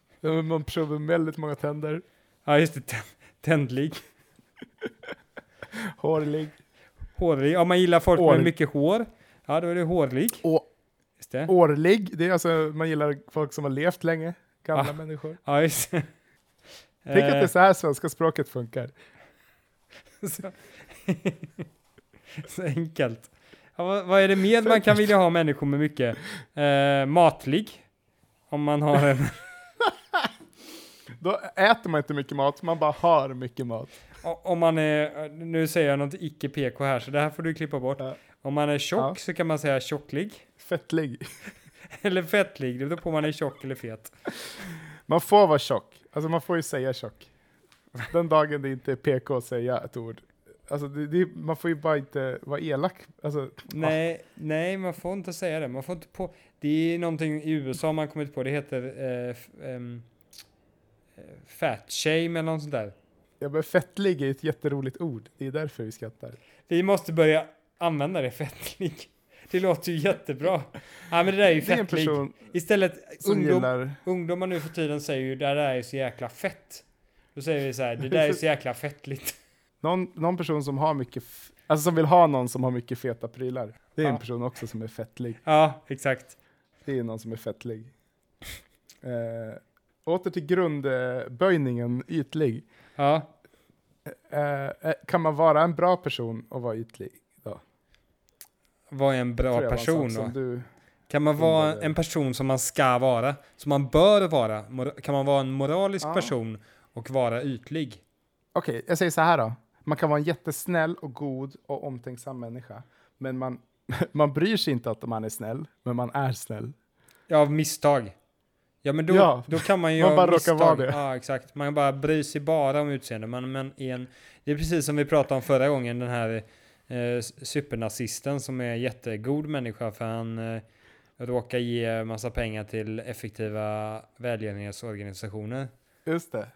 Man med väldigt många tänder. Ja, just det. tä- Tändlig. Hårlig. Hårlig. Om man gillar folk År- med mycket hår. Ja, då är det hårlig. Å- Just det. Årlig. Det är alltså, man gillar folk som har levt länge. Gamla Ah. människor. Ja, just det. Tänk att det är Eh, så här svenska språket funkar. så, så enkelt. Ja, vad, vad är det mer man kan vilja ha människor med mycket? Eh, matlig. Om man har en... Då äter man inte mycket mat, man bara har mycket mat. Om man är, nu säger jag något icke PK här, så det här får du klippa bort. Ja. Om man är tjock Ja. så kan man säga tjocklig. Fettlig. Eller fettlig, det beror på om man är tjock eller fet. Man får vara tjock. Alltså man får ju säga tjock. Den dagen det inte är PK att säga ett ord. Alltså det, det, man får ju bara inte vara elak. Alltså, Nej, nej, man får inte säga det. Man får inte på... Det är någonting i USA man kommit på, det heter eh, eh, fat shame eller något sånt där. ja, men fettlig är ett jätteroligt ord. Det är därför vi skrattar. Vi måste börja använda det, fettlig. Det låter ju jättebra. Ja, men det där är ju är fettlig. person Istället, ungdom, gillar... ungdomar nu för tiden säger ju det där är så jäkla fett. Då säger vi så här, det där är så jäkla fettligt. Någon, någon person som har mycket... Alltså som vill ha någon som har mycket feta prylar. Det är en Ja. person också som är fettlig. Ja, exakt. Det är någon som är fettlig. Eh, åter till grundböjningen ytlig. Ja, Eh, eh, kan man vara en bra person och vara ytlig? Då? vad är en bra en person då? Du, Kan man vara en person som man ska vara? Som man bör vara? Kan man vara en moralisk Ja. person och vara ytlig? Okej, jag säger så här då. Man kan vara en jättesnäll och god och omtänksam människa. Men man, man bryr sig inte att man är snäll, men man är snäll. Ja, av misstag. Ja, men då, Ja, då kan man ju man bara råkar vara det. Ja, exakt. Man bara bryr sig bara om utseende. Man, men en, det är precis som vi pratade om förra gången, den här eh, supernazisten som är jättegod människa för han eh, råkar ge massa pengar till effektiva välgörenhetsorganisationer. Just det.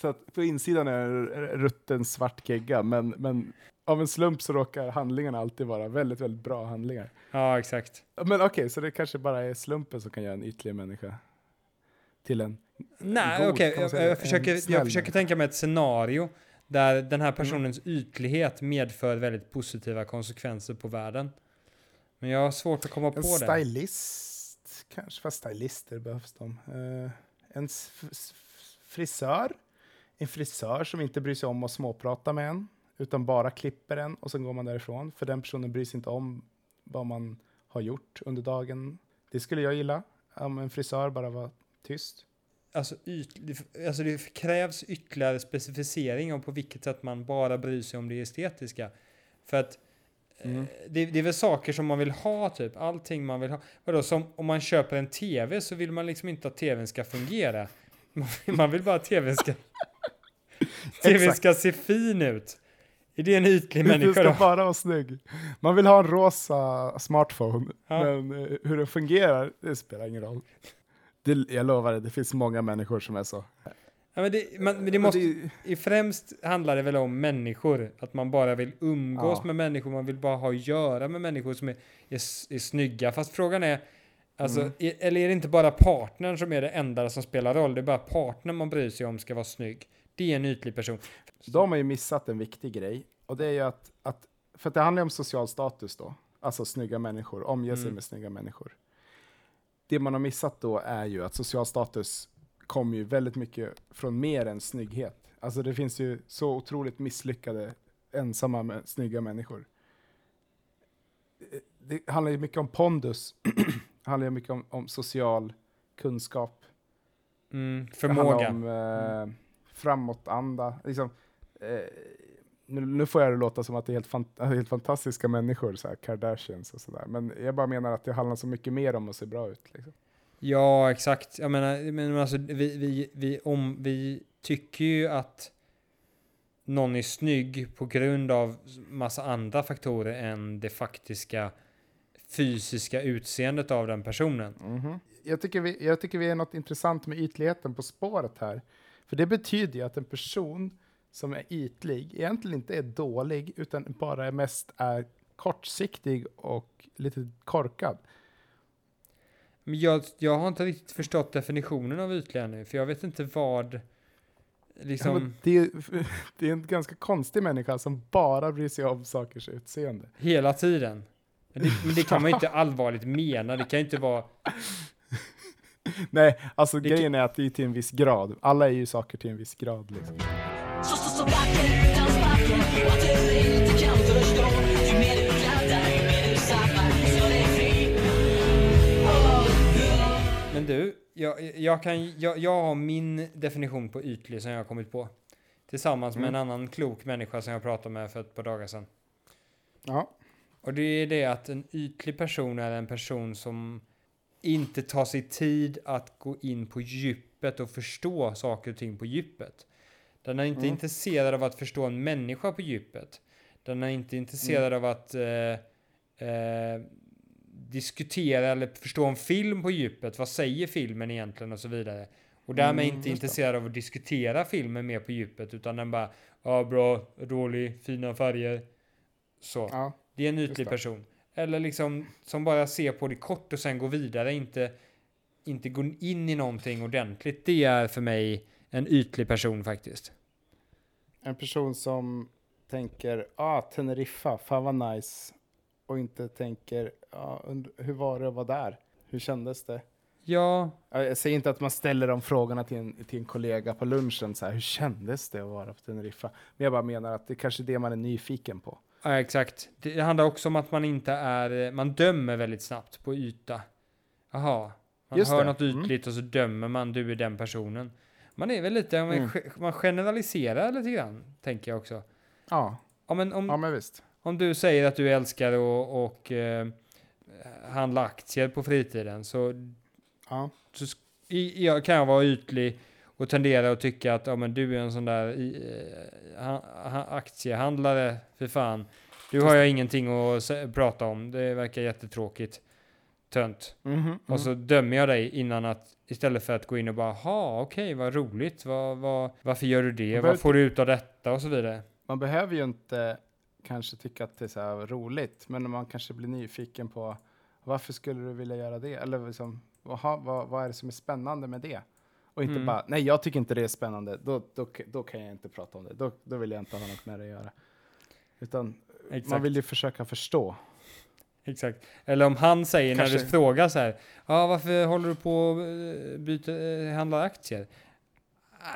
Så att på insidan är rutten svart gegga, men, men av en slump så råkar handlingarna alltid vara väldigt, väldigt bra handlingar. Ja, exakt. Men okej, så det kanske bara är slumpen som kan göra en ytlig människa till en... Nej, god, man Jag, jag, En försöker, jag försöker tänka mig ett scenario där den här Mm. personens ytlighet medför väldigt positiva konsekvenser på världen. Men jag har svårt att komma En på det. stylist, kanske, fast stylister behövs de. Uh, en frisör, en frisör som inte bryr sig om att småprata med en, utan bara klipper en och sen går man därifrån. För den personen bryr sig inte om vad man har gjort under dagen. Det skulle jag gilla, om en frisör bara var tyst. Alltså, alltså det krävs ytterligare specificering om på vilket sätt man bara bryr sig om det estetiska. För att eh, Mm. det, det är väl saker som man vill ha, typ. Allting man vill ha. Vadå, som om man köper en tv så vill man liksom inte att tvn ska fungera. Man vill, man vill bara att tvn ska... tvn Exakt. ska se fin ut. Är det en ytlig människa ska då? bara vara snygg. Man vill ha en rosa smartphone, Ja. men eh, hur den fungerar, det spelar ingen roll. Det, jag lovar det, det finns många människor som är så. Ja, men det, man, men det Men måste, det- i främst handlar det väl om människor. Att man bara vill umgås Ja. med människor, man vill bara ha att göra med människor som är, är, är snygga. Fast frågan är, alltså, Mm. är, eller är det inte bara partnern som är det enda som spelar roll? Det är bara partnern man bryr sig om ska vara snygg. Det är en ytlig person. Då har ju missat en viktig grej. Och det är ju att, att för att det handlar om social status då. Alltså snygga människor, omge sig Mm. med snygga människor. Det man har missat då är ju att social status kommer ju väldigt mycket från mer än snygghet. Alltså det finns ju så otroligt misslyckade, ensamma, med, snygga människor. Det- Det handlar ju mycket om pondus, det handlar ju mycket om, om social kunskap. Mm, Det förmåga. handlar om eh, framåtanda. Liksom, eh, nu, nu får jag det låta som att det är helt, fant helt fantastiska människor, så här, Kardashians och sådär. Men jag bara menar att det handlar så mycket mer om att se bra ut. Liksom. Ja, exakt. Jag menar, men alltså, vi, vi, vi, om, vi tycker ju att någon är snygg på grund av massa andra faktorer än det faktiska fysiska utseendet av den personen. Mhm. Jag, tycker vi, jag tycker vi är något intressant med ytligheten på spåret här. För det betyder ju att en person som är ytlig egentligen inte är dålig, utan bara mest är kortsiktig och lite korkad. Men jag, jag har inte riktigt förstått definitionen av ytlig ännu, för jag vet inte vad... Ja, Liksom, men det, är, det är en ganska konstig människa som bara bryr sig om sakers utseende. hela tiden. Men det, men det kan man ju inte allvarligt mena, det kan ju inte vara... Nej, alltså Det- grejen är att det är till en viss grad. Alla är ju saker till en viss grad. Liksom. Men du, jag, jag, kan, jag, jag har min definition på ytlig som jag har kommit på. Tillsammans med Mm. en annan klok människa som jag pratade med för ett par dagar sedan. Ja. Och det är det att en ytlig person är en person som inte tar sig tid att gå in på djupet och förstå saker och ting på djupet. Den är inte Mm. intresserad av att förstå en människa på djupet. Den är inte intresserad Mm. av att eh, eh, diskutera eller förstå en film på djupet. Vad säger filmen egentligen och så vidare. Och därmed Mm, inte intresserad av att diskutera filmen mer på djupet utan den bara, ja bra, dålig, fina färger. Så. ja. Det är en ytlig person. Eller liksom som bara ser på det kort och sen går vidare, inte, inte går in i någonting ordentligt. Det är för mig en ytlig person faktiskt. En person som tänker, ah, Teneriffa, fan vad nice. Och inte tänker, ah, hur var det att vara där? Hur kändes det? Ja, Ja, Jag säger inte att man ställer de frågorna till en, till en kollega på lunchen, så här, hur kändes det att vara på Teneriffa? Men jag bara menar att det är kanske är det man är nyfiken på. Ja, exakt. Det handlar också om att man inte är, man dömer väldigt snabbt på yta. Jaha, man Just hör det. något Mm. ytligt och så dömer man, du är den personen. Man är väl lite, man, Mm. man generaliserar lite grann, tänker jag också. Ja, Ja, men om, ja men visst. Om du säger att du älskar att och, eh, handla aktier på fritiden så, Ja. så i, jag kan jag vara ytlig och tendera att tycka att ja, men du är en sån där eh, ha, ha, aktiehandlare, för fan. Du har jag ingenting att prata om, det verkar jättetråkigt. Tönt. Mhm, Och så dömer jag dig innan att istället för att gå in och bara ha okej vad roligt, vad, vad, varför gör du det, vad får du ut av detta och så vidare. Man behöver ju inte kanske tycka att det är så här roligt, men man kanske blir nyfiken på varför skulle du vilja göra det? Eller liksom, aha, vad, vad är det som är spännande med det? Och inte Mm. bara, nej jag tycker inte det är spännande, då, då, då kan jag inte prata om det, då, då vill jag inte ha något med det att göra. Utan Exakt. man vill ju försöka förstå. Exakt. Eller om han säger när Kanske- du frågar så här, ja varför håller du på och byta, eh, handla aktier?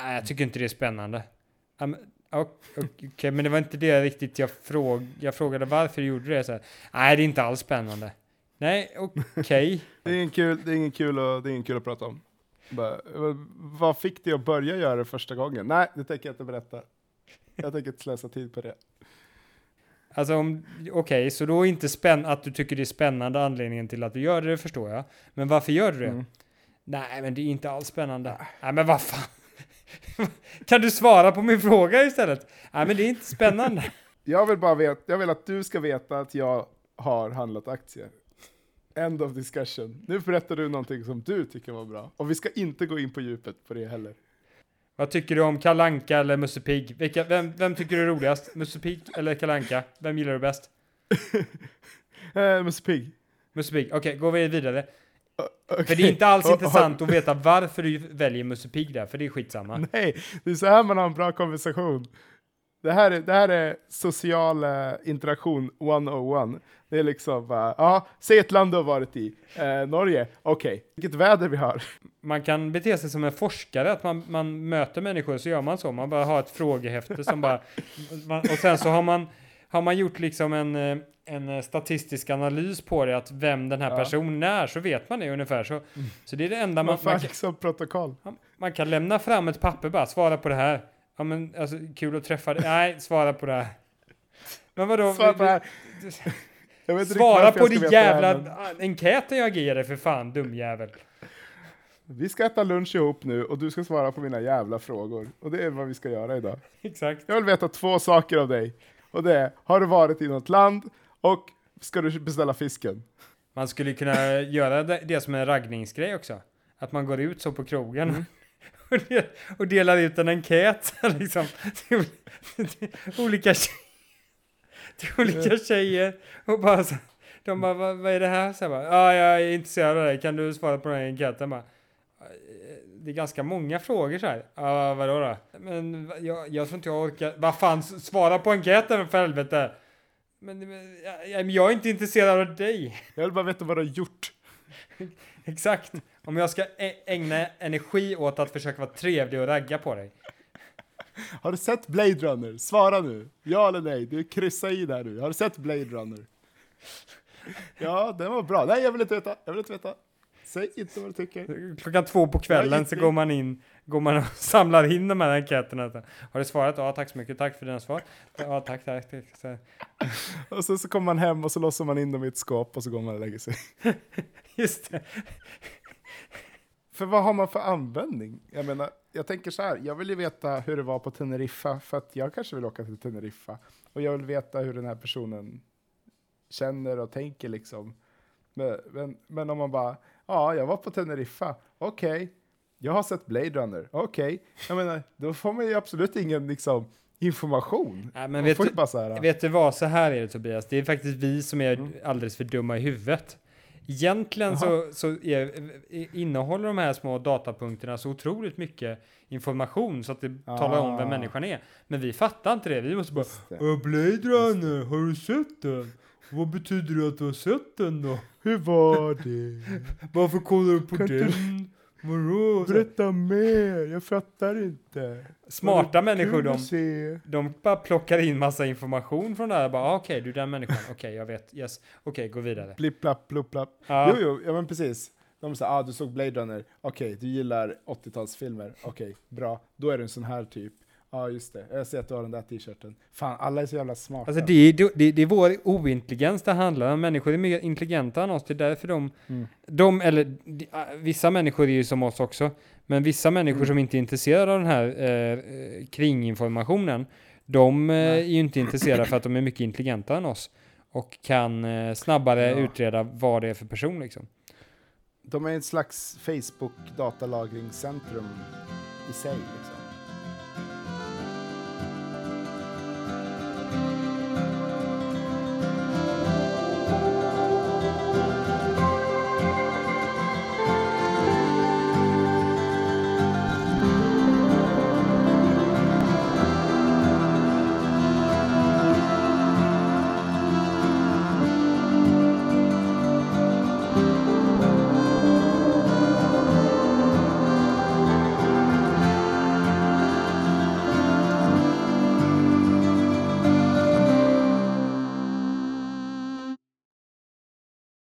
Nej, jag tycker inte det är spännande. Ok- Okej, men det var inte det riktigt jag frågade. Jag frågade varför du gjorde det. Så här, Nej, det är inte alls spännande. Nej, okej. Det är ingen kul, det är ingen kul, att, det är ingen kul att prata om. Bara, vad- fick dig att börja göra det första gången? Nej, det tänker jag inte berätta. Jag tänker inte slösa tid på det. Alltså, okej, så då är inte spänn att du tycker det är spännande anledningen till att du gör det, det förstår jag. Men varför gör du det? Mm. Nej, men det är inte alls spännande. Nej, men vad fan. kan du svara på min fråga istället? Nej, men det är inte spännande. Jag vill bara veta, jag vill att du ska veta att jag har handlat aktier. End of discussion. Nu berättar du någonting som du tycker var bra. Och vi ska inte gå in på djupet på det heller. Vad tycker du om Kalanka eller Musse Pigg? Vilka, vem, vem tycker du är roligast? Musse Pigg eller Kalanka? Vem gillar du bäst? Eh, Musse Pigg. Musse Pigg. Okej, går vi vidare. Okej. För det är inte alls och- intressant att veta varför du väljer Musse Pigg där, för det är skitsamma. Nej, det är så här man har en bra konversation. Det här är, det här är social eh, interaktion 101. Det är liksom bara, ja, säg ett land du har varit i. Eh, Norge, okej. Vilket väder vi har. Man kan bete sig som en forskare, att man, man möter människor, så gör man så. Man bara har ett frågehäfte som bara... Man, och sen så har man, har man gjort liksom en, eh, en eh, statistisk analys på det, att vem den här Ja. personen är, så vet man det ungefär. Så, så det är det enda man, Man man, kan, liksom protokoll. man kan lämna fram ett papper bara, svara på det här. Ja men alltså kul att träffa dig. Nej, svara på det här. Men vadå? Svara på det här. Svara på din veta det här, jävla men- enkäten jag ger dig för fan, dumjävel. Vi ska äta lunch ihop nu och du ska svara på mina jävla frågor. Och det är vad vi ska göra idag. Exakt. Jag vill veta två saker av dig. Och det är, har du varit i något land? Och ska du beställa fisken? Man skulle kunna göra det, det som en raggningsgrej också. Att man går ut så på krogen Mm. Och, del, och delar ut en enkät liksom, till, till olika tjejer. Till olika tjejer. Och bara så, de bara, vad, vad är det här? Så jag bara, ja, jag är intresserad av det. Kan du svara på den här enkäten? Bara, det är ganska många frågor så här. Ja, vadå då? Men jag, jag tror inte jag orkar. Vad fan, svara på enkäten för helvete! Men, men jag, jag- jag är inte intresserad av dig. Jag vill bara veta vad du har gjort. Exakt. Om jag ska ägna energi åt att försöka vara trevlig och ragga på dig. Har du sett Blade Runner? Svara nu. Ja eller nej? Du kryssar i där nu. Har du sett Blade Runner? Ja, den var bra. Nej, jag vill inte veta. Jag vill inte veta. Säg inte vad du tycker. Klockan två på kvällen så går man in, går man och samlar in de här enkäterna. Har du svarat? Ja, tack så mycket. Tack för dina svar. Ja, tack, tack. tack. Så, Och så, så kommer man hem och så låser man in dem i ett skåp och så går man och lägger sig. just det. För vad har man för användning? Jag menar, jag tänker så här, jag vill ju veta hur det var på Teneriffa, för att jag kanske vill åka till Teneriffa. Och jag vill veta hur den här personen känner och tänker liksom. Men, men, men om man bara, ja, jag var på Teneriffa, okej. Jag har sett Blade Runner, okej. Jag menar, då får man ju absolut ingen liksom, information. Nej, men vet du, vet du vad, så här är det Tobias. Det är faktiskt vi som är Mm. alldeles för dumma i huvudet. Egentligen så, så är, innehåller de här små datapunkterna så otroligt mycket information så att det talar om vem Ah. människan är. Men vi fattar inte det. Vi måste bara Just det. "Äh, Blade Runner, har du sett den? Vad betyder det att du har sett den då? hur var det? Varför kollar du på Kan den? Vadå? Berätta mer, jag fattar inte. Smarta människor de, de bara plockar in massa information från det här. Bara, ah, Okej, du är den människan. Okej, jag vet. Yes. Okej, gå vidare. Blipp, blapp, blupp, blapp. Ja. Jo, jo, ja men precis. De säger, ah, du såg Blade Runner, okej, du gillar 80-talsfilmer, okej, bra, då är du en sån här typ. Ja, ah, just det, jag ser att du har den där t-shirten. Fan, alla är så jävla smarta. Alltså det är, det, det är vår ointelligens det handlar om. Människor är mer intelligenta än oss. Det är därför de, Mm. de eller de, äh, vissa människor är ju som oss också. Men vissa människor Mm. som inte är intresserade av den här eh, eh, kringinformationen, de eh, är ju inte intresserade för att de är mycket intelligenta än oss. Och kan eh, snabbare Ja. utreda vad det är för person liksom. De är ett slags Facebook datalagringscentrum i sig. Liksom.